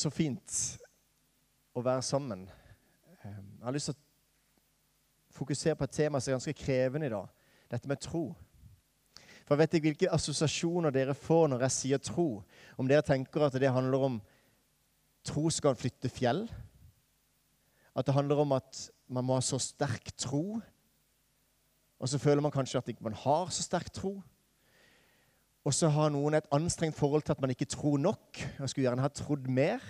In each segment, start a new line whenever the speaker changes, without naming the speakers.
så fint å være sammen. Eh, Jeg har lyst til å fokusere på et tema som er ganske krevende i dag. Dette med tro. For jeg vet ikke hvilke assosiasjoner dere får når jeg sier tro. Om dere tenker at det handler om tro skal flytte fjell. At det handler om at man må ha så sterk tro. Og så føler man kanskje at man ikke har så sterk tro. Og så har noen et anstrengt forhold til at man ikke tror nok. og skulle gjerne ha trodd mer.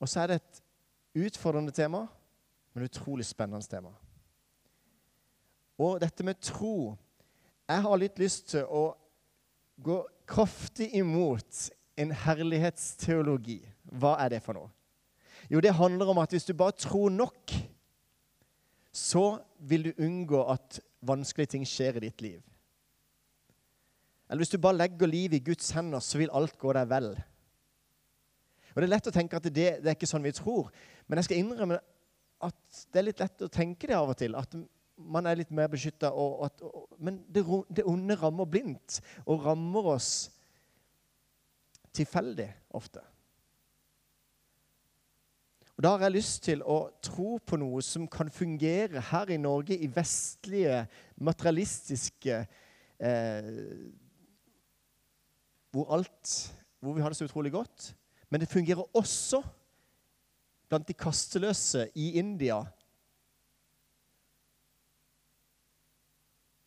Og så er det et utfordrende tema, men utrolig spennende tema. Og dette med tro Jeg har litt lyst til å gå kraftig imot en herlighetsteologi. Hva er det for noe? Jo, det handler om at hvis du bare tror nok, så vil du unngå at vanskelige ting skjer i ditt liv. Eller hvis du bare legger livet i Guds hender, så vil alt gå deg vel. Og Det er lett å tenke at det, det er ikke sånn vi tror, men jeg skal innrømme at det er litt lett å tenke det av og til. At man er litt mer beskytta. Men det, det onde rammer blindt og rammer oss tilfeldig ofte. Og Da har jeg lyst til å tro på noe som kan fungere her i Norge, i vestlige, materialistiske eh, hvor, alt, hvor vi har det så utrolig godt. Men det fungerer også blant de kasteløse i India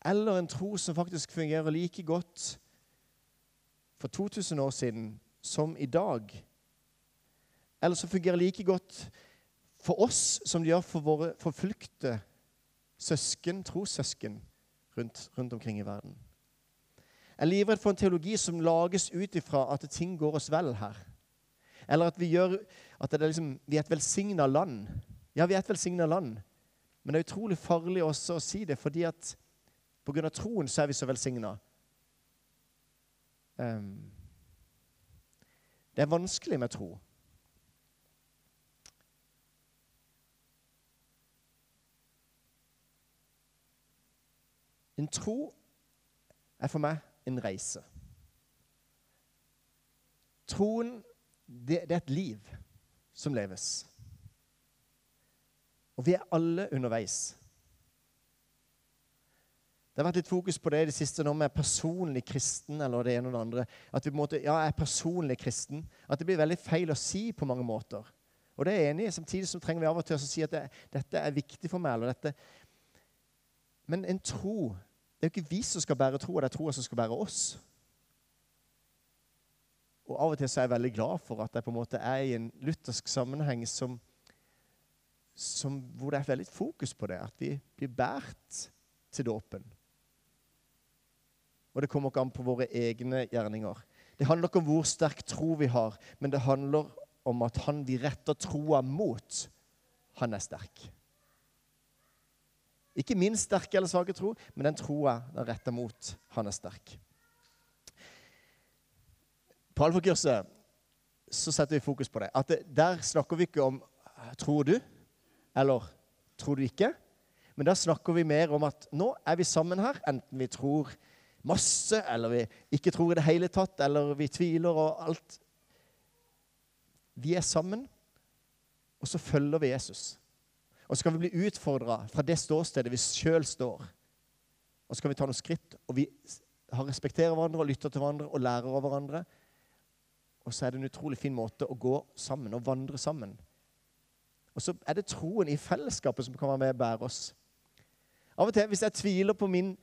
eller en tro som faktisk fungerer like godt for 2000 år siden som i dag. Eller som fungerer like godt for oss som det gjør for våre forfulgte søsken, trossøsken rundt, rundt omkring i verden. Jeg er livredd for en teologi som lages ut ifra at ting går oss vel her. Eller at vi, gjør, at liksom, vi er et velsigna land. Ja, vi er et velsigna land, men det er utrolig farlig også å si det, fordi at Pga. troen så er vi så velsigna. Um, det er vanskelig med tro. En tro er for meg en reise. Troen, det, det er et liv som leves. Og vi er alle underveis. Det har vært litt fokus på det i det siste nå med personlig kristen. eller det ene og det andre. At vi på en måte, ja, er personlig kristen. At det blir veldig feil å si på mange måter. Og det er jeg enig i. Samtidig så trenger vi av og til å si at det, dette er viktig for meg. eller dette. Men en tro Det er jo ikke vi som skal bære tro, det er troa som skal bære oss. Og Av og til så er jeg veldig glad for at jeg på en måte er i en luthersk sammenheng som, som, hvor det er veldig fokus på det. At vi blir båret til dåpen. Og det kommer ikke an på våre egne gjerninger. Det handler ikke om hvor sterk tro vi har, men det handler om at han vi retter troa mot, han er sterk. Ikke min sterke eller svake tro, men den troa den retter mot, han er sterk. På alfakurset så setter vi fokus på det. At det, Der snakker vi ikke om 'tror du' eller 'tror du ikke'? Men da snakker vi mer om at nå er vi sammen her, enten vi tror masse, eller vi ikke tror i det hele tatt, eller vi tviler og alt. Vi er sammen, og så følger vi Jesus. Og så kan vi bli utfordra fra det ståstedet vi sjøl står. Og så kan vi ta noen skritt, og vi respekterer hverandre og lytter til hverandre og lærer av hverandre. Og så er det en utrolig fin måte å gå sammen og vandre sammen. Og så er det troen i fellesskapet som kan være med og bære oss. Av og til, hvis jeg tviler på min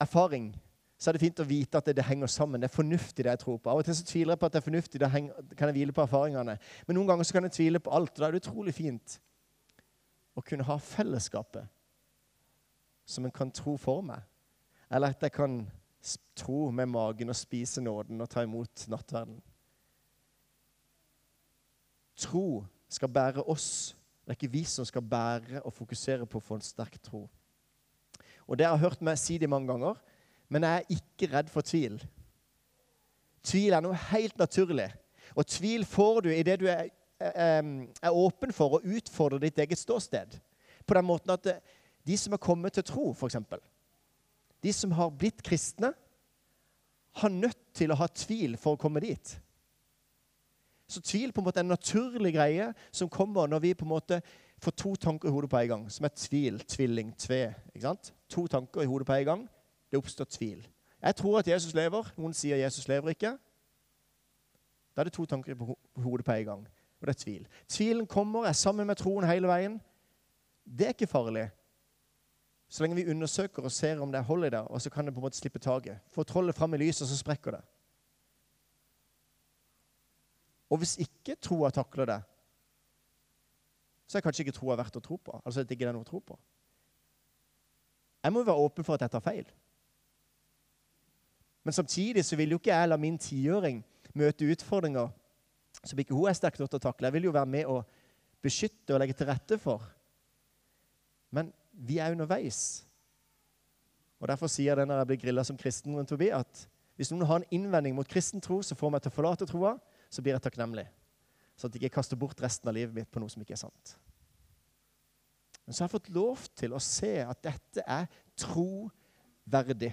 erfaring, så er det fint å vite at det, det, henger sammen. Det er fornuftig, det jeg tror på. Av og til så tviler jeg på at det er fornuftig. Da kan jeg hvile på erfaringene. Men noen ganger så kan jeg tvile på alt. og Da er det utrolig fint å kunne ha fellesskapet som en kan tro for meg. Eller at jeg kan tro med magen og spise nåden og ta imot nattverden. Tro skal bære oss. Det er ikke vi som skal bære og fokusere på å få en sterk tro. Og Det har jeg hørt meg si det mange ganger men jeg er ikke redd for tvil. Tvil er noe helt naturlig. Og tvil får du idet du er, er, åpen for å utfordre ditt eget ståsted. På den måten at de som har kommet til tro, f.eks., de som har blitt kristne, har nødt til å ha tvil for å komme dit. Så tvil på en måte er en naturlig greie som kommer når vi på en måte får to tanker i hodet på en gang. Som er tvil, tvilling, tve. ikke sant? To tanker i hodet på en gang. Det oppstår tvil. Jeg tror at Jesus lever. Noen sier Jesus lever ikke. Da er det to tanker i hodet på en gang. Og det er tvil. Tvilen kommer, er sammen med troen hele veien. Det er ikke farlig. Så lenge vi undersøker og ser om det er hold i det, og så kan det på en måte slippe taket. Få trollet fram i lyset, så sprekker det. Og hvis ikke troa takler det, så er kanskje ikke troa verdt å tro på. Altså at det ikke er noe å tro på. Jeg må jo være åpen for at jeg tar feil. Men samtidig så vil jo ikke jeg la min tiåring møte utfordringer som ikke hun er sterk nok til å takle. Jeg vil jo være med å beskytte og legge til rette for. Men vi er underveis. Og Derfor sier jeg det når jeg blir grilla som kristen rundt forbi, at hvis noen har en innvending mot kristen tro som får meg til å forlate troa, så blir jeg takknemlig. Sånn at jeg ikke kaster bort resten av livet mitt på noe som ikke er sant. Men så har jeg fått lov til å se at dette er troverdig.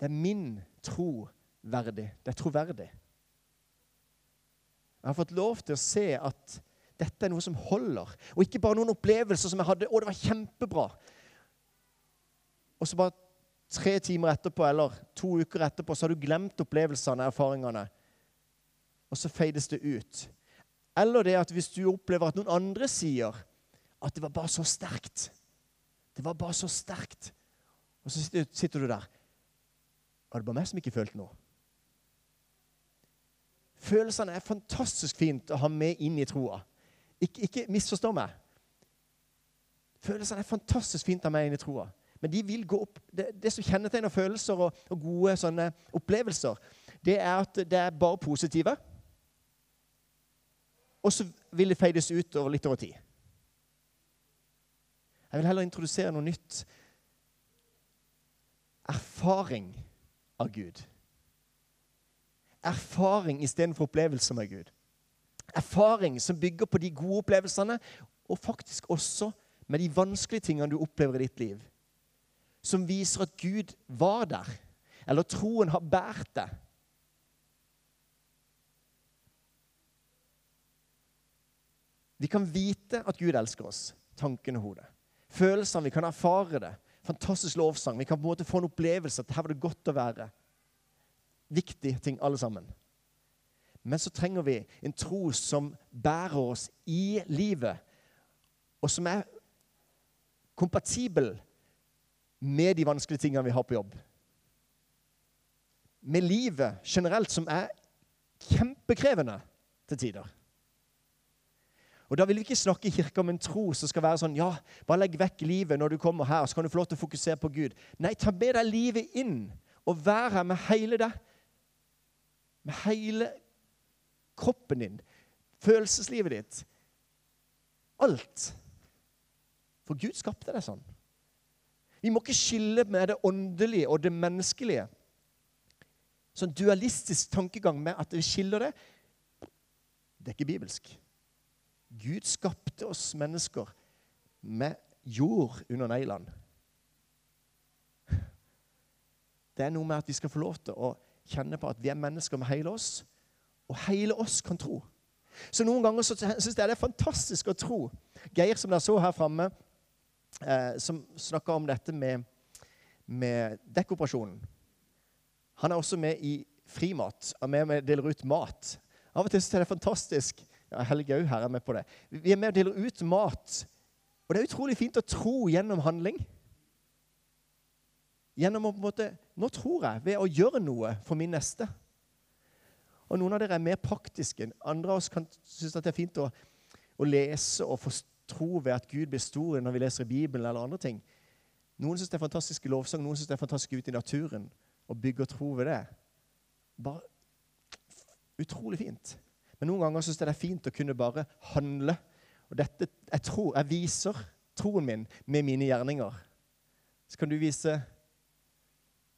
Det er min tro verdig. Det er troverdig. Jeg har fått lov til å se at dette er noe som holder. Og ikke bare noen opplevelser som jeg hadde. 'Å, det var kjempebra.' Og så bare tre timer etterpå eller to uker etterpå så har du glemt opplevelsene og erfaringene. Og så feides det ut. Eller det at hvis du opplever at noen andre sier at det var bare så sterkt Det var bare så sterkt. Og så sitter, du der. Var det bare meg som ikke følte noe? Følelsene er fantastisk fint å ha med inn i troa. Ikke, ikke misforstå meg. Følelsene er fantastisk fint å ha med inn i troa. Men de vil gå opp. Det, det som kjennetegner følelser og, og, gode sånne opplevelser, det er at det er bare positive. Og så vil det feides ut over litt over tid. Jeg vil heller introdusere noe nytt. Erfaring av Gud. Erfaring istedenfor opplevelser med Gud. Erfaring som bygger på de gode opplevelsene, og faktisk også med de vanskelige tingene du opplever i ditt liv. Som viser at Gud var der, eller troen har båret deg. Vi kan vite at Gud elsker oss. Tanken og hodet. Følelsene. Vi kan erfare det. Fantastisk lovsang. Vi kan på en måte få en opplevelse at her var det godt å være. Viktige ting, alle sammen. Men så trenger vi en tro som bærer oss i livet, og som er kompatibel med de vanskelige tingene vi har på jobb. Med livet generelt, som er kjempekrevende til tider. Og Da vil vi ikke snakke i kirka om en tro som skal være sånn Ja, bare legg vekk livet når du kommer her, så kan du få lov til å fokusere på Gud. Nei, ta med deg livet inn og vær her med hele det. Med hele kroppen din, følelseslivet ditt. Alt. For Gud skapte det sånn. Vi må ikke skille med det åndelige og det menneskelige. Sånn dualistisk tankegang med at vi skiller det, det er ikke bibelsk. Gud skapte oss mennesker med jord under neglene. Det er noe med at vi skal få lov til å kjenne på at vi er mennesker med hele oss, og hele oss kan tro. Så noen ganger så syns jeg det er fantastisk å tro. Geir, som dere så her framme, eh, som snakka om dette med, med dekkoperasjonen. Han er også med i Frimat. Han er med og deler ut mat. Av og til syns jeg det er fantastisk. Ja, Helge òg her er med på det. Vi er med og deler ut mat. Og det er utrolig fint å tro gjennom handling. Gjennom å på en måte Nå tror jeg ved å gjøre noe for min neste. Og Noen av dere er mer praktiske. Andre av oss kan synes at det er fint å, å lese og få tro ved at Gud blir stor når vi leser i Bibelen eller andre ting. Noen syns det er fantastisk lovsang, noen syns det er fantastisk ute i naturen Å bygge og tro ved det. Bare utrolig fint. Men noen ganger syns jeg det er fint å kunne bare handle. Og dette, jeg, tror, jeg viser troen min med mine gjerninger. Så kan du vise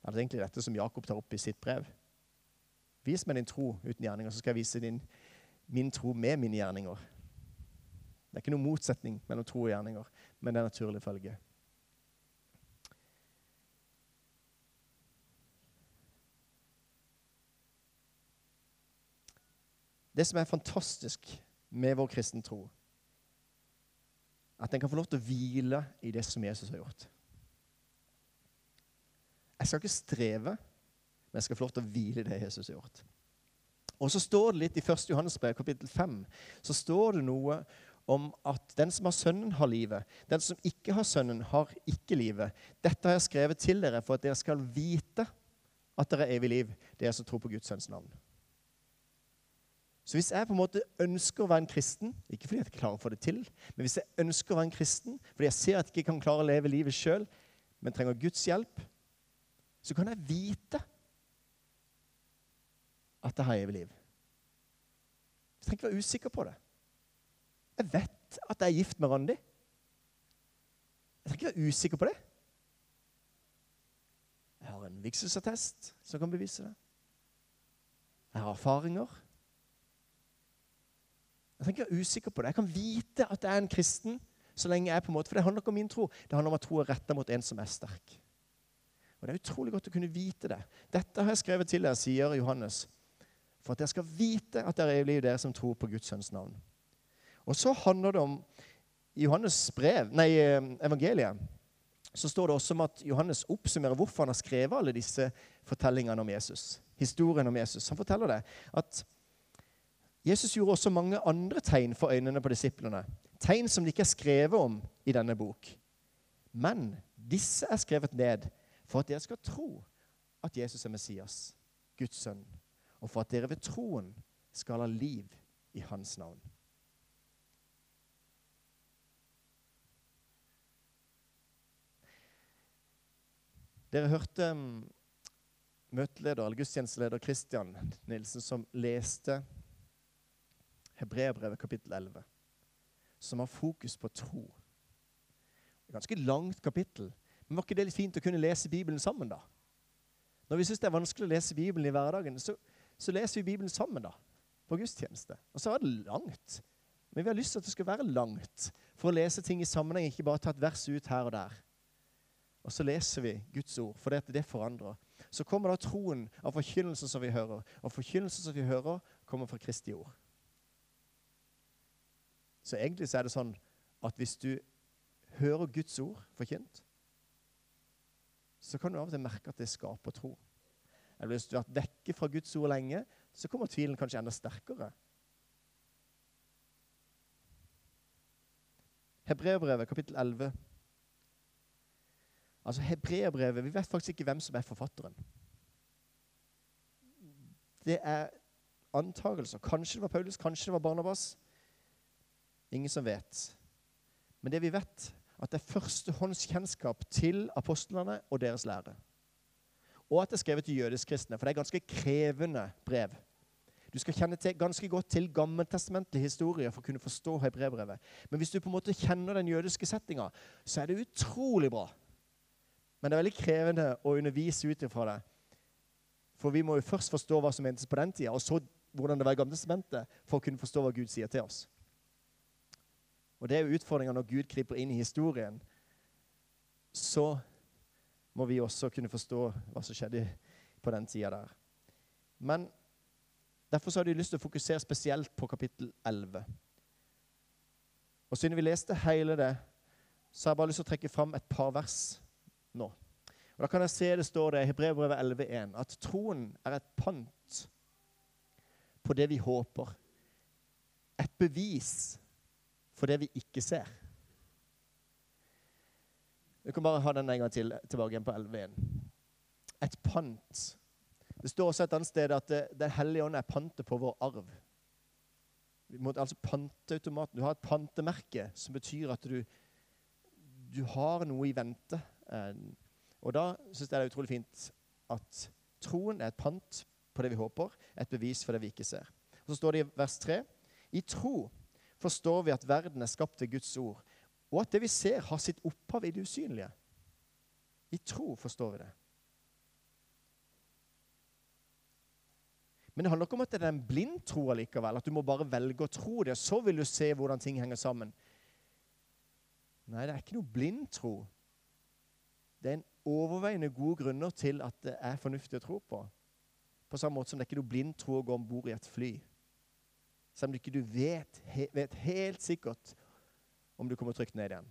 Det er egentlig dette som Jakob tar opp i sitt brev. Vis meg din tro uten gjerninger, så skal jeg vise din, min tro med mine gjerninger. Det er ikke noen motsetning mellom tro og gjerninger, men det er naturlig følge. Det som er fantastisk med vår kristne tro, at en kan få lov til å hvile i det som Jesus har gjort. Jeg skal ikke streve, men jeg skal få lov til å hvile i det Jesus har gjort. Og så står det litt i 1. Johannes brev, kapittel 5, så står det noe om at den som har Sønnen, har livet. Den som ikke har Sønnen, har ikke livet. Dette har jeg skrevet til dere for at dere skal vite at dere er evig liv, dere som tror på Guds sønns navn. Så hvis jeg på en måte ønsker å være en kristen, ikke fordi jeg ikke klarer å få det til, men hvis jeg ønsker å være en kristen fordi jeg ser at jeg ikke kan klare å leve livet sjøl, men trenger Guds hjelp, så kan jeg vite at jeg har evig liv. Jeg trenger ikke være usikker på det. Jeg vet at jeg er gift med Randi. Jeg trenger ikke være usikker på det. Jeg har en vigselsattest som kan bevise det. Jeg har erfaringer. Jeg trenger ikke være usikker på det. Jeg kan vite at jeg er en kristen så lenge jeg er på en måte, For det handler ikke om min tro. Det handler om at tro er retta mot en som er sterk. Og Det er utrolig godt å kunne vite det. Dette har jeg skrevet til dere, sier Johannes, for at dere skal vite at dere er liv, dere som tror på Guds sønns navn. Og så handler det om I Johannes brev, nei, eh, evangeliet så står det også om at Johannes oppsummerer hvorfor han har skrevet alle disse fortellingene om Jesus. Historien om Jesus. Han forteller det at Jesus gjorde også mange andre tegn for øynene på disiplene. Tegn som det ikke er skrevet om i denne bok. Men disse er skrevet ned for at dere skal tro at Jesus er Messias, Guds sønn, og for at dere ved troen skal ha liv i hans navn. Dere hørte um, møteleder, eller gudstjenesteleder Christian Nilsen som leste Hebreabrevet kapittel 11, som har fokus på tro. Et ganske langt kapittel. Men var ikke det litt fint å kunne lese Bibelen sammen, da? Når vi syns det er vanskelig å lese Bibelen i hverdagen, så, så, leser vi Bibelen sammen da, på gudstjeneste. Og så er det langt. Men vi har lyst til at det skal være langt for å lese ting i sammenheng, ikke bare ta et vers ut her og der. Og så leser vi Guds ord, for det, det forandrer. Så kommer da troen av forkynnelsen som vi hører. Og forkynnelsen som vi hører, kommer fra Kristi ord. Så egentlig så er det sånn at hvis du hører Guds ord forkynt, så kan du av og til merke at det skaper tro. Eller hvis du har vært vekke fra Guds ord lenge, så kommer tvilen kanskje enda sterkere. Hebreerbrevet, kapittel 11. Altså Hebreerbrevet Vi vet faktisk ikke hvem som er forfatteren. Det er antagelser. Kanskje det var Paulus, kanskje det var Barnabas. Ingen som vet. Men det vi vet, at det er førstehåndskjennskap til apostlene og deres lære. Og at det er skrevet til jødisk kristne, for det er ganske krevende brev. Du skal kjenne til, ganske godt til gammeltestamentlig historie for å kunne forstå hebreerbrevet. Men hvis du på en måte kjenner den jødiske settinga, så er det utrolig bra. Men det er veldig krevende å undervise ut ifra det. For vi må jo først forstå hva som mentes på den tida, og så hvordan det var i Gamle for å kunne forstå hva Gud sier til oss. Og det er jo utfordringa når Gud kryper inn i historien. Så må vi også kunne forstå hva som skjedde på den tida der. Men derfor så hadde jeg lyst til å fokusere spesielt på kapittel 11. Og siden vi leste hele det, så har jeg bare lyst til å trekke fram et par vers nå. Og Da kan jeg se det står det i Hebrevbrevet 11,1 at troen er et pant på det vi håper. Et bevis for det vi ikke ser. Vi kan bare ha den en gang til tilbake igjen på 11.1. Et pant. Det står også et annet sted at det, Den hellige ånd er pantet på vår arv. Vi må altså Panteautomaten. Du har et pantemerke som betyr at du, du har noe i vente. Eh, og da syns jeg det er utrolig fint at troen er et pant på det vi håper, et bevis for det vi ikke ser. Og Så står det i vers 3.: I tro forstår vi at verden er skapt ved Guds ord, og at det vi ser, har sitt opphav i det usynlige. I tro forstår vi det. Men det handler ikke om at det er en blind tro allikevel. At du må bare velge å tro det, og så vil du se hvordan ting henger sammen. Nei, det er ikke noe blind tro. Det er en overveiende gode grunner til at det er fornuftig å tro på. På samme måte som det er ikke noe blind tro å gå om bord i et fly. Selv om du ikke vet, vet helt sikkert om du kommer trygt ned igjen.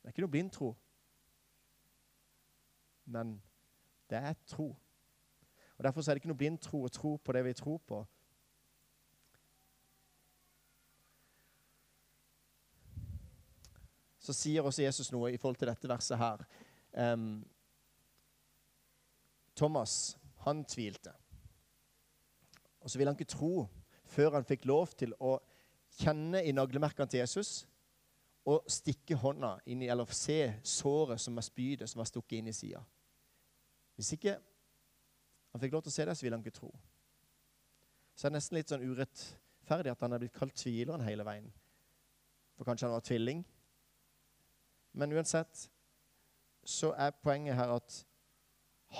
Det er ikke noe blind tro. Men det er tro. Og Derfor er det ikke noe blind tro å tro på det vi tror på. Så sier også Jesus noe i forhold til dette verset her. Um, Thomas, han tvilte. Og så ville han ikke tro før han fikk lov til å kjenne i naglemerkene til Jesus og stikke hånda inn i, eller se såret som var spydet som var stukket inn i sida. Hvis ikke han fikk lov til å se det, så ville han ikke tro. Så er det nesten litt sånn urettferdig at han er blitt kalt tvileren hele veien. For kanskje han var tvilling. Men uansett så er poenget her at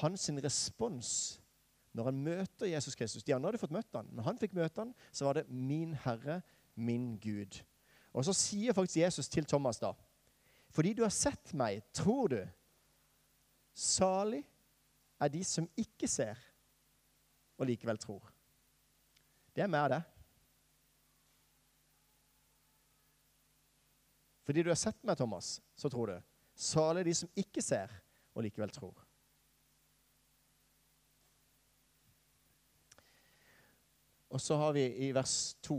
hans respons når han møter Jesus Kristus De andre hadde fått møtt han, men han fikk møte han, så var det 'min Herre, min Gud'. Og så sier faktisk Jesus til Thomas da Fordi du har sett meg, tror du. Salig er de som ikke ser, og likevel tror. Det er mer det. Fordi du har sett meg, Thomas, så tror du. Salig er de som ikke ser, og likevel tror. Og så har vi i vers 2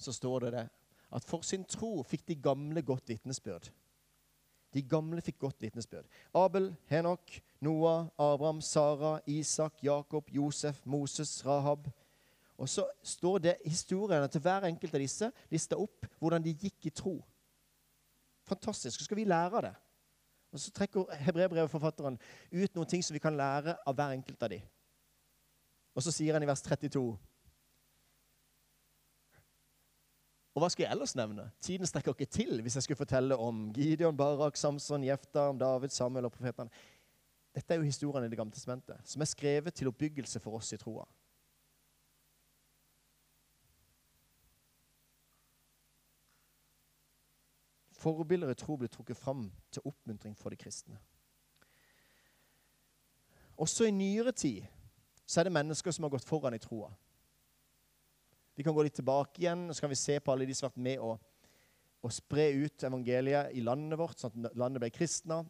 så står det det at for sin tro fikk de gamle godt vitnesbyrd. De gamle fikk godt vitnesbyrd. Abel, Henok, Noah, Abraham, Sara, Isak, Jakob, Josef, Moses, Rahab. Og så står det historiene til hver enkelt av disse lista opp hvordan de gikk i tro. Fantastisk. Så skal vi lære av det. Og Så trekker Hebrebrevforfatteren ut noen ting som vi kan lære av hver enkelt av dem. Og så sier han i vers 32 Og hva skal jeg ellers nevne? Tiden strekker ikke til hvis jeg skulle fortelle om Gideon, Barak, Samson, Jefta, David, Samuel og profetene. Dette er jo historiene i Det gamle testamentet, som er skrevet til oppbyggelse for oss i troa. Forbilder i tro blir trukket fram til oppmuntring for de kristne. Også i nyere tid så er det mennesker som har gått foran i troa. Vi kan gå litt tilbake igjen og så kan vi se på alle de som har vært med å, å spre ut evangeliet i landet vårt, sånn at landet ble kristna.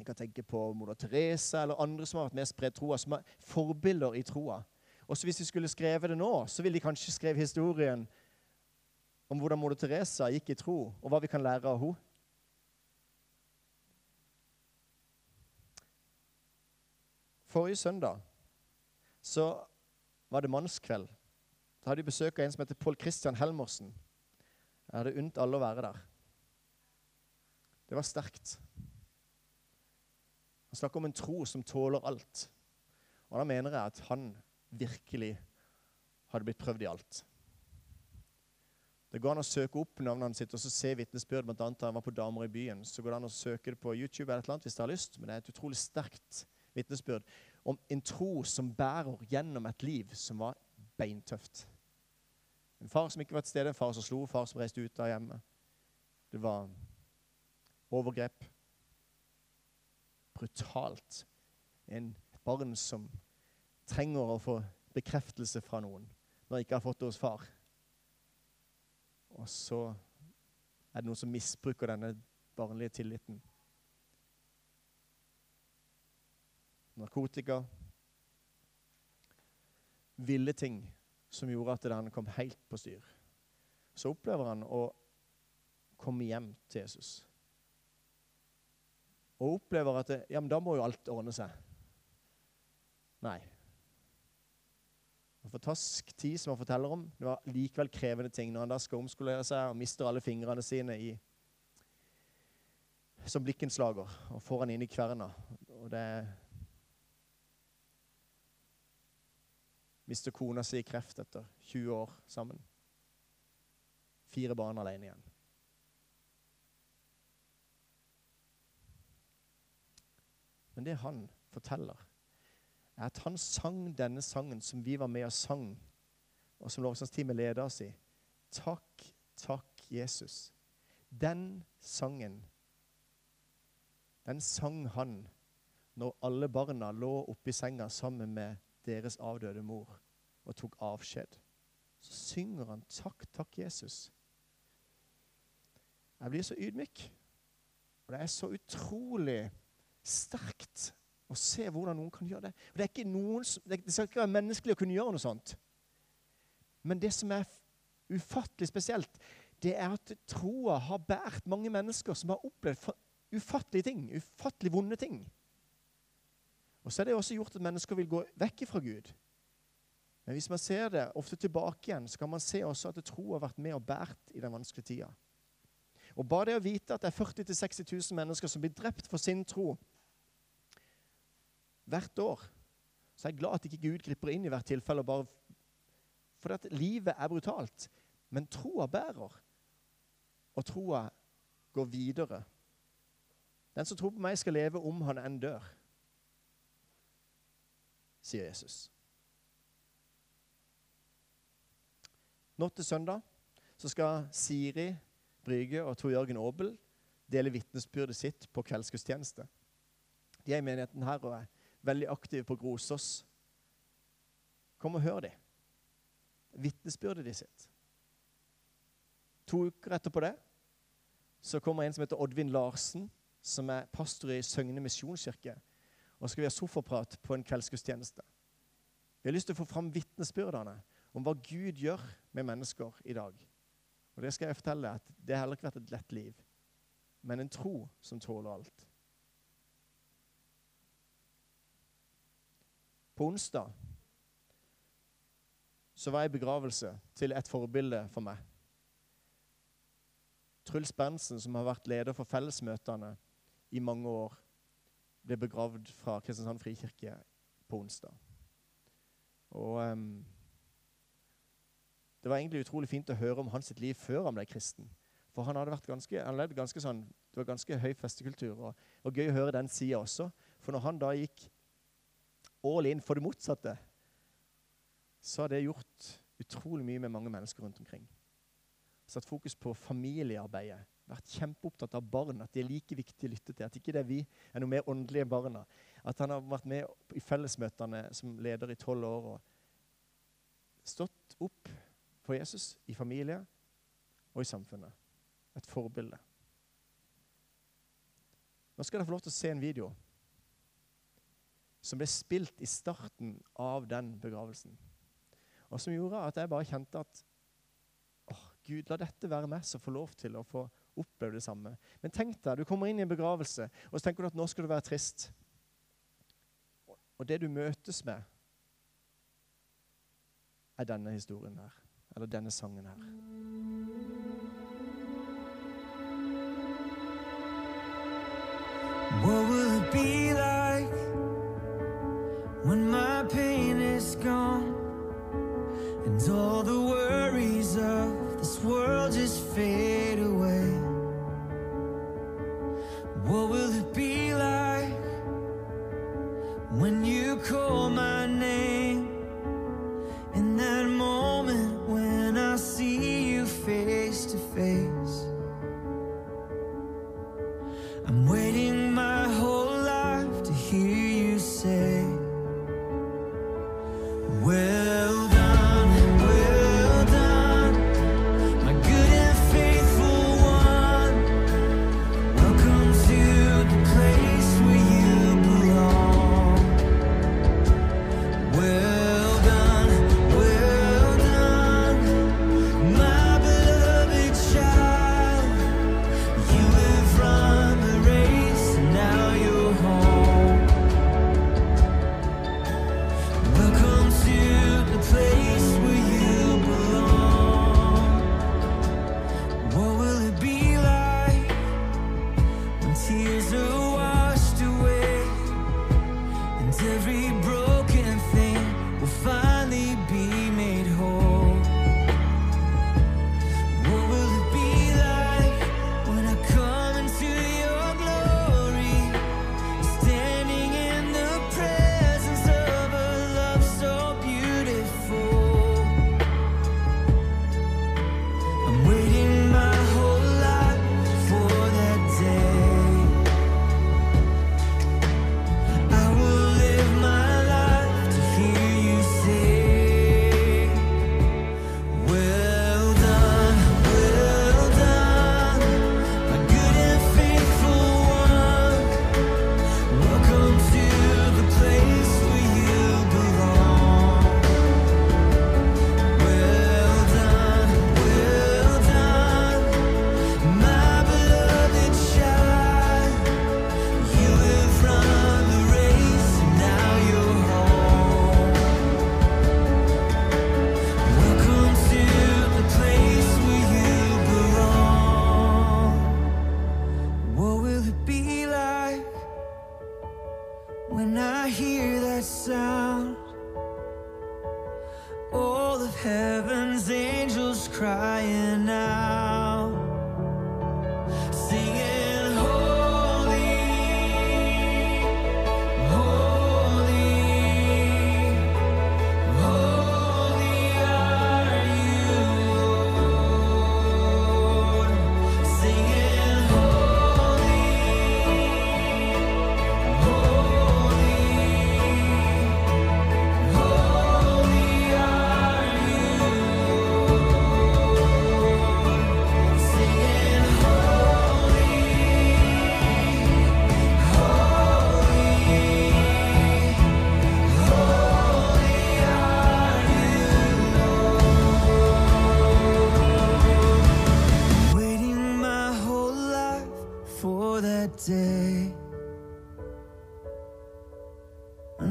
Vi kan tenke på moder Teresa eller andre som har vært med å spre troa, som er forbilder i troa. Også hvis vi skulle skrevet det nå, så ville de kanskje skrevet historien om hvordan moder Teresa gikk i tro, og hva vi kan lære av henne. Forrige søndag så var det mannskveld. Da hadde de besøk av en som heter Pål Christian Helmersen. Jeg hadde unnt alle å være der. Det var sterkt. Han snakker om en tro som tåler alt. Og da mener jeg at han virkelig hadde blitt prøvd i alt. Det går an å søke opp navnet sitt og så se vitnesbyrd. bl.a. da han var på Damer i byen. Så går det an å søke det på YouTube eller et eller annet hvis du har lyst. Men det er et utrolig sterkt vitnesbyrd om en tro som bærer gjennom et liv som var beintøft. En far som ikke var til stede, en far som slo, en far som reiste ut av hjemmet. Det var overgrep. Brutalt. En, barn som trenger å få bekreftelse fra noen når han ikke har fått det hos far. Og så er det noen som misbruker denne barnlige tilliten. Narkotika Ville ting som gjorde at han kom helt på styr. Så opplever han å komme hjem til Jesus. Og opplever at ja, men da må jo alt ordne seg. Nei. En fantastisk tid som han forteller om. Det var likevel krevende ting når han da skal omskolere seg og mister alle fingrene sine i, som blikkenslager og får han inn i kverna. Og det er Mister kona si i kreft etter 20 år sammen. Fire barn alene igjen. Men det han forteller, er at han sang denne sangen som vi var med og sang, og som lovsangsteamet leder oss i. Takk, takk, Jesus. Den sangen, den sang han når alle barna lå oppi senga sammen med deres avdøde mor og tok avskjed. Så synger han 'Takk, takk, Jesus'. Jeg blir så ydmyk. Og det er så utrolig sterkt å se hvordan noen kan gjøre det. Og Det, er ikke noen, det skal ikke være menneskelig å kunne gjøre noe sånt. Men det som er ufattelig spesielt, det er at troa har båret mange mennesker som har opplevd ufattelige ting. Ufattelig vonde ting. Og så er det også gjort at mennesker vil gå vekk fra Gud. Men hvis man ser det ofte tilbake igjen, så kan man se også at tro har vært med og båret i den vanskelige tida. Og bare det å vite at det er 40 000-60 000 mennesker som blir drept for sin tro hvert år, så er jeg glad at ikke Gud griper inn i hvert tilfelle. bare For at livet er brutalt. Men troa bærer, og troa går videre. Den som tror på meg, skal leve om han enn dør, sier Jesus. Nå til søndag så skal Siri Brygge og Tor Jørgen Aabel dele vitnesbyrdet sitt på kveldsgudstjeneste. De er i menigheten her og er veldig aktive på Grosås. Kom og hør dem. Vitnesbyrdet de sitt. To uker etterpå det så kommer en som heter Oddvin Larsen, som er pastor i Søgne misjonskirke. Og så skal vi ha sofaprat på en kveldsgudstjeneste. Vi har lyst til å få fram vitnesbyrdene om hva Gud gjør med mennesker i dag. Og det skal jeg fortelle at det har heller ikke vært et lett liv, men en tro som tåler alt. På onsdag så var jeg i begravelse til et forbilde for meg. Truls Berntsen, som har vært leder for fellesmøtene i mange år, ble begravd fra Kristiansand frikirke på onsdag. Og um, Det var egentlig utrolig fint å høre om hans liv før han ble kristen. For han hadde vært ganske, han levd ganske sånn, Det var ganske høy festekultur. Og, og gøy å høre den sida også. For når han da gikk all in for det motsatte, så har det gjort utrolig mye med mange mennesker rundt omkring. Satt fokus på familiearbeidet. Vært kjempeopptatt av barn, at de er like viktige å lytte til. At ikke det er vi er noe mer åndelige barna. At han har vært med i fellesmøtene som leder i tolv år og stått opp for Jesus i familie og i samfunnet. Et forbilde. Nå skal dere få lov til å se en video som ble spilt i starten av den begravelsen. Og som gjorde at jeg bare kjente at Gud, la dette være meg som får lov til å få oppleve det samme. Men tenk deg, du kommer inn i en begravelse, og så tenker du at nå skal du være trist. Og det du møtes med, er denne historien her. Eller denne sangen her. What will it be like when my pain is gone and all the worries of this world just fade What will it be like when you call my name?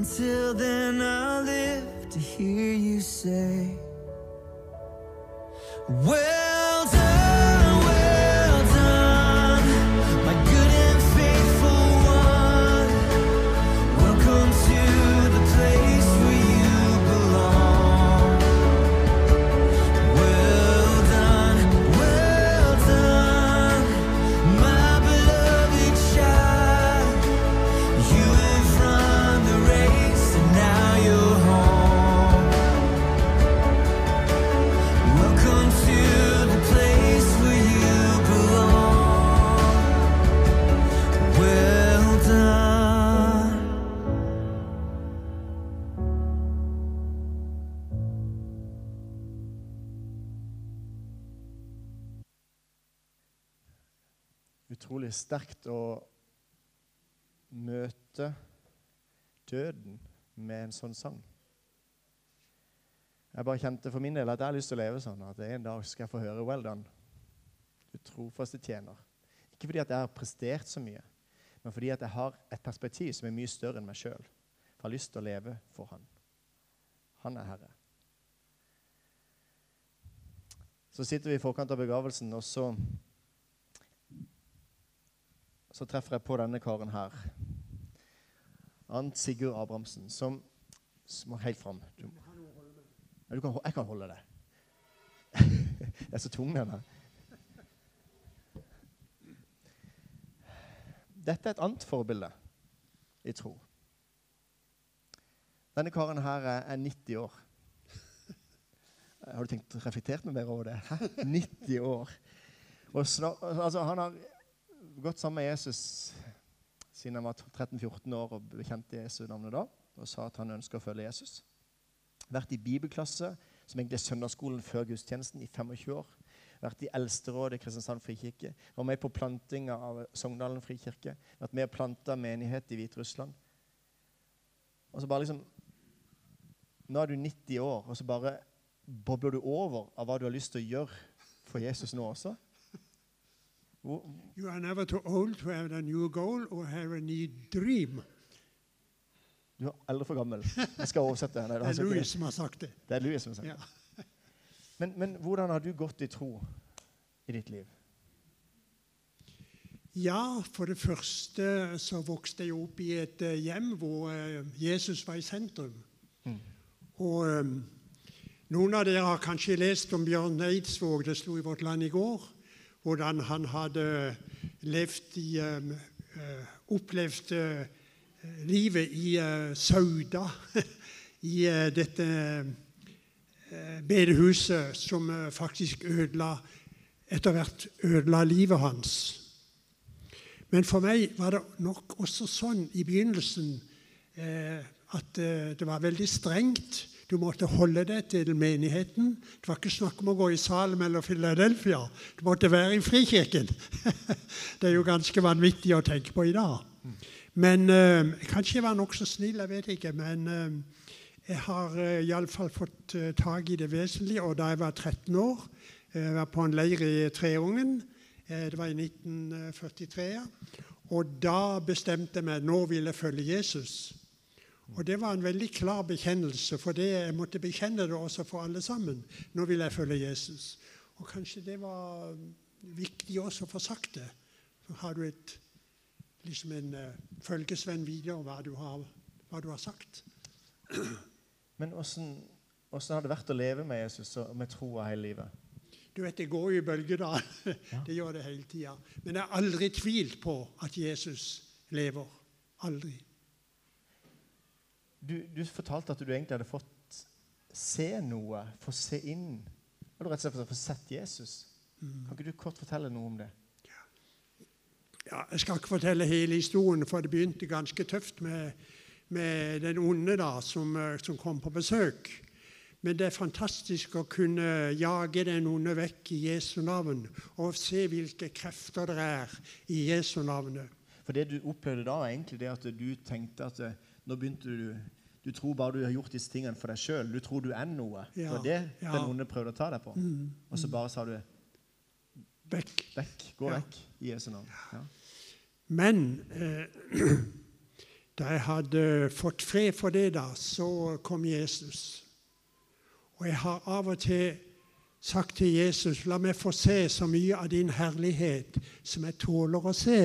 Until then, I'll live to hear you say, Well
Utrolig sterkt å møte døden med en sånn sang. Jeg bare kjente for min del at jeg har lyst til å leve sånn at en dag skal jeg få høre 'Well done'. Du trofaste tjener. Ikke fordi at jeg har prestert så mye, men fordi at jeg har et perspektiv som er mye større enn meg sjøl. Jeg har lyst til å leve for Han. Han er Herre. Så sitter vi i forkant av begravelsen, og så så treffer jeg på denne karen her. Ant Sigurd Abrahamsen, som, er helt fram. Du, ja, du kan, jeg kan holde det. jeg er så tung, den her. Dette er et annet forbilde i tro. Denne karen her er, er 90 år. Har du tenkt reflektert noe mer over det? Hæ? 90 år. Og snart, altså, han har gått sammen med Jesus siden han var 13-14 år og bekjente Jesu navnet da, og sa at han ønsker å følge Jesus. Vært i bibelklasse, som egentlig er søndagsskolen før gudstjenesten, i 25 år. Vært i Eldsterådet i Kristiansand frikirke. Var med på plantinga av Sogndalen frikirke. Vært med og planta menighet i Hviterussland. Og så bare liksom Nå er du 90 år, og så bare bobler du over av hva du har lyst til å gjøre for Jesus nå også. Hvor,
You are never too old to have a new goal or have a new dream.
Du er aldri for gammel. Jeg skal oversette. Nei,
Det er Louis som har sagt det.
det er Louis som har
sagt
det. Men, men hvordan har du gått i tro i ditt liv?
Ja, for det første så vokste jeg opp i et eh, hjem hvor eh, Jesus var i sentrum. Og um, noen av dere har kanskje lest om Bjørn Eidsvåg, det sto i Vårt Land i går, hvordan han hadde levd i eh, eh, Opplevd eh, livet i eh, Sauda, i dette eh, bedehuset som faktisk ødela etter hvert ødela livet hans. Men for meg var det nok også sånn i begynnelsen eh, at det var veldig strengt. Du måtte holde deg til menigheten. Det var ikke snakk om å gå i Salem eller Philadelphia. Du måtte være i frikirken. det er jo ganske vanvittig å tenke på i dag. Men øh, Kanskje jeg var nokså snill, jeg vet ikke. Men øh, jeg har øh, iallfall fått øh, tak i det vesentlige. Og da jeg var 13 år, jeg var på en leir i Treungen. Det var i 1943. Og da bestemte jeg meg nå vil jeg følge Jesus. Og det var en veldig klar bekjennelse, for det, jeg måtte bekjenne det også for alle sammen. Nå vil jeg følge Jesus. Og kanskje det var viktig også å få sagt det. Så har du et, liksom en uh, følgesvenn videre hva du har hva du har sagt.
Men åssen har det vært å leve med Jesus og med troa hele livet?
Du vet, Det går jo i bølger, da. Det gjør det hele tida. Men jeg har aldri tvilt på at Jesus lever. Aldri.
Du, du fortalte at du egentlig hadde fått se noe, få se inn. Har du rett og slett fått sett Jesus? Kan ikke du kort fortelle noe om det?
Ja, jeg skal ikke fortelle hele historien, for det begynte ganske tøft med, med den onde da, som, eh, som kom på besøk. Men det er fantastisk å kunne jage den onde vekk i Jesu navn og se hvilke krefter det er i Jesu navnet.
For det du opplevde da, var egentlig det at du tenkte at eh, nå begynte du Du tror bare du har gjort disse tingene for deg sjøl. Du tror du er noe. Det var det
ja.
den onde prøvde å ta deg på. Og så bare sa du
Vekk.
vekk. Gå
Ja.
vekk i Jesu navn. Ja.
Men eh, da jeg hadde fått fred for det, da, så kom Jesus. Og jeg har av og til sagt til Jesus, la meg få se så mye av din herlighet som jeg tåler å se.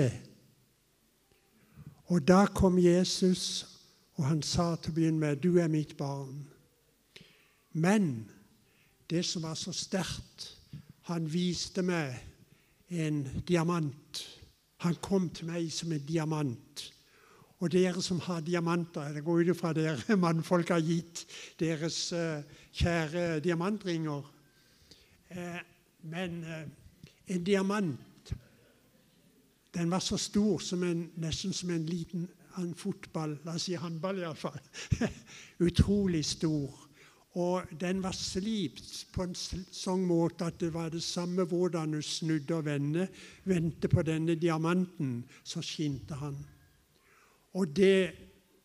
Og da kom Jesus, og han sa til å begynne med, du er mitt barn. Men det som var så sterkt, han viste meg en diamant. Han kom til meg som en diamant. Og dere som har diamanter, det går ut ifra dere mannfolk har gitt deres uh, kjære diamantringer. Eh, men eh, en diamant, den var så stor som en, nesten som en liten en fotball, la oss si håndball iallfall. Utrolig stor. Og den var slipt på en sånn måte at det var det samme hvordan du snudde og vende, vendte på denne diamanten, så skinte han. Og det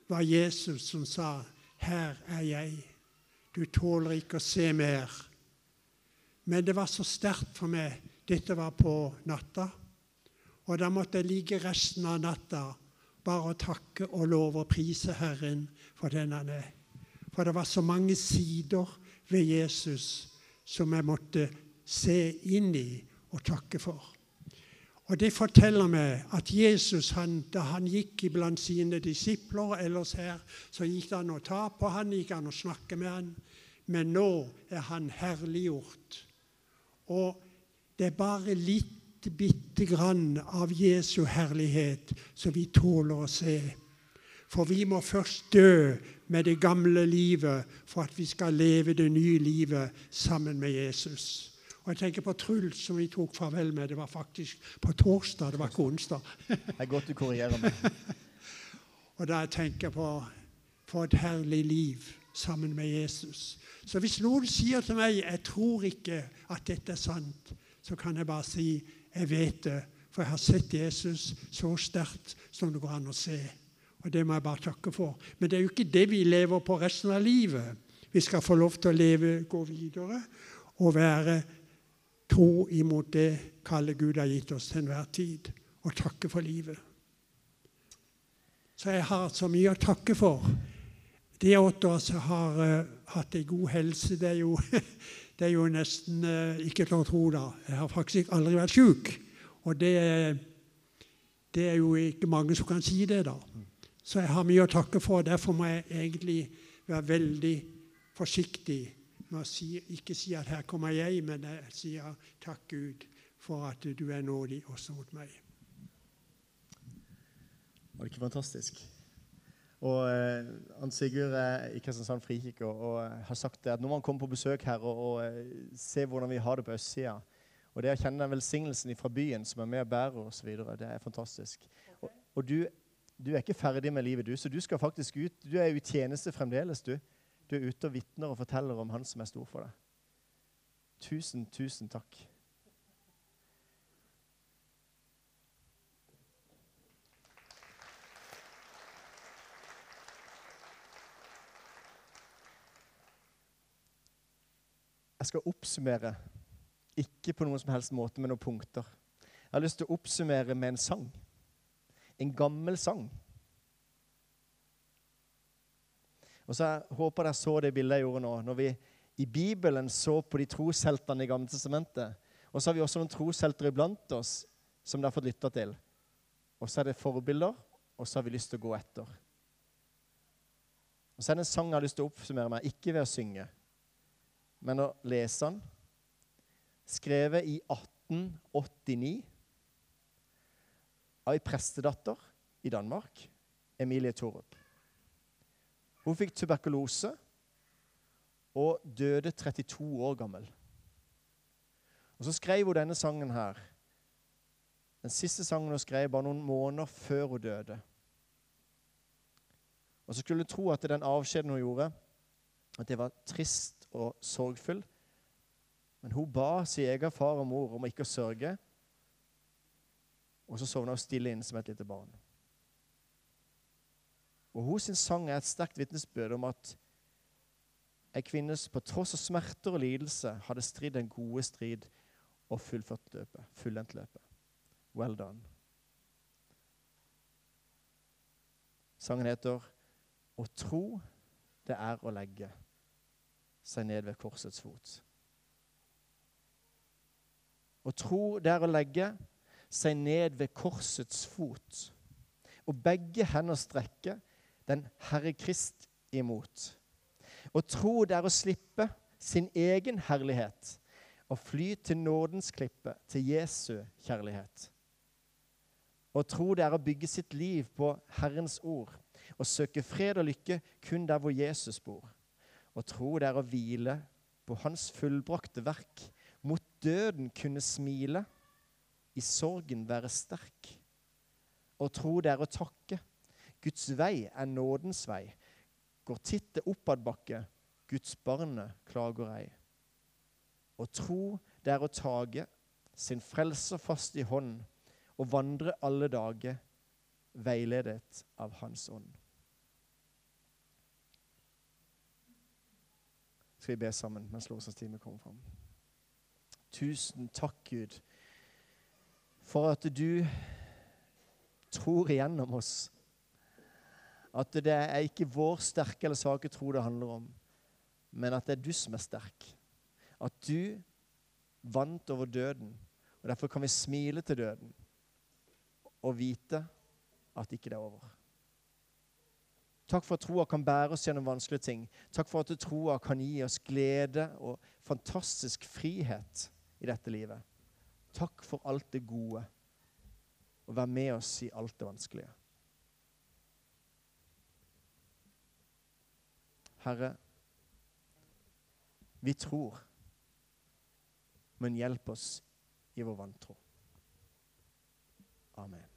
var Jesus som sa, 'Her er jeg. Du tåler ikke å se mer.' Men det var så sterkt for meg. Dette var på natta. Og da måtte jeg ligge resten av natta bare å takke og love og prise Herren for den han er. For det var så mange sider ved Jesus som jeg måtte se inn i og takke for. Og Det forteller meg at Jesus, han, da han gikk iblant sine disipler ellers her, så gikk det an å ta på han, gikk an å snakke med han, men nå er han herliggjort. Og det er bare litt bitte grann av Jesu herlighet som vi tåler å se. For vi må først dø med det gamle livet for at vi skal leve det nye livet sammen med Jesus. Og jeg tenker på Truls, som vi tok farvel med. Det var faktisk på torsdag, det var ikke onsdag.
Det er godt du korrigerer meg.
Og da tenker jeg på for et herlig liv sammen med Jesus. Så hvis noen sier til meg jeg tror ikke at dette er sant, så kan jeg bare si jeg vet det, for jeg har sett Jesus så sterkt som det går an å se. Og det må jeg bare takke for. Men det er jo ikke det vi lever på resten av livet. Vi skal få lov til å leve, gå videre og være tro imot det kallet Gud har gitt oss til enhver tid, og takke for livet. Så jeg har så mye å takke for. De åtte år som har uh, hatt en god helse. Det er jo, det er jo nesten eh, ikke til å tro, da. Jeg har faktisk aldri vært syk. Og det, det er jo ikke mange som kan si det, da. Så jeg har mye å takke for. Derfor må jeg egentlig være veldig forsiktig med å si, ikke si at 'her kommer jeg', men jeg sier 'takk, Gud, for at du er nådig også mot meg'.
Var det ikke fantastisk? Og han Hans Sigurd er i Kristiansand frikirke eh, har sagt at når man kommer på besøk her og, og eh, ser hvordan vi har det på østsida, og det å kjenne den velsignelsen fra byen som er med og bærer osv., det er fantastisk. Og, og du, du er ikke ferdig med livet, du, så du skal faktisk ut. Du er jo i tjeneste fremdeles, du. Du er ute og vitner og forteller om Han som er stor for deg. Tusen, tusen takk. Jeg skal oppsummere, ikke på noen som helst måte med noen punkter. Jeg har lyst til å oppsummere med en sang. En gammel sang. Og så jeg håper dere så det bildet jeg gjorde nå. Når vi i Bibelen så på de trosheltene i Gamle testamentet. Og så har vi også noen troshelter iblant oss som dere har fått lytta til. Og så er det forbilder, og så har vi lyst til å gå etter. Og så er det en sang jeg har lyst til å oppsummere meg, ikke ved å synge, men å lese den. Skrevet i 1889 av ei prestedatter i Danmark, Emilie Torup. Hun fikk tuberkulose og døde 32 år gammel. Og Så skrev hun denne sangen her. Den siste sangen hun skrev bare noen måneder før hun døde. Og så skulle du tro at den avskjeden hun gjorde, at det var trist og sorgfull. Men hun ba sin egen far og mor om ikke å sørge, og så sovna hun stille inn som et lite barn. Og hennes sang er et sterkt vitnesbyrd om at ei kvinne på tross av smerter og lidelse hadde stridd en gode strid og fullført løpet, fullendt løpet. Well done. Sangen heter å tro det er å legge seg ned ved korsets fot. Å tro det er å legge seg ned ved korsets fot. Og begge hender strekke den Herre Krist imot. Å tro det er å slippe sin egen herlighet og fly til nådens klippe, til Jesu kjærlighet. Å tro det er å bygge sitt liv på Herrens ord og søke fred og lykke kun der hvor Jesus bor. Og tro det er å hvile på Hans fullbrakte verk, mot døden kunne smile, i sorgen være sterk. Og tro det er å takke. Guds vei er nådens vei. Går tittet oppadbakke, Guds barne klager ei. Og tro det er å tage sin frelser fast i hånd og vandre alle dager, veiledet av Hans ånd. Skal vi be sammen mens lovsangstimen kommer fram. Tusen takk, Gud, for at du tror igjennom oss. At det er ikke vår sterke eller svake tro det handler om, men at det er du som er sterk. At du vant over døden, og derfor kan vi smile til døden og vite at ikke det er over. Takk for at troa kan bære oss gjennom vanskelige ting. Takk for at troa kan gi oss glede og fantastisk frihet i dette livet. Takk for alt det gode, og vær med oss i alt det vanskelige. Herre, vi tror, men hjelp oss i vår vantro. Amen.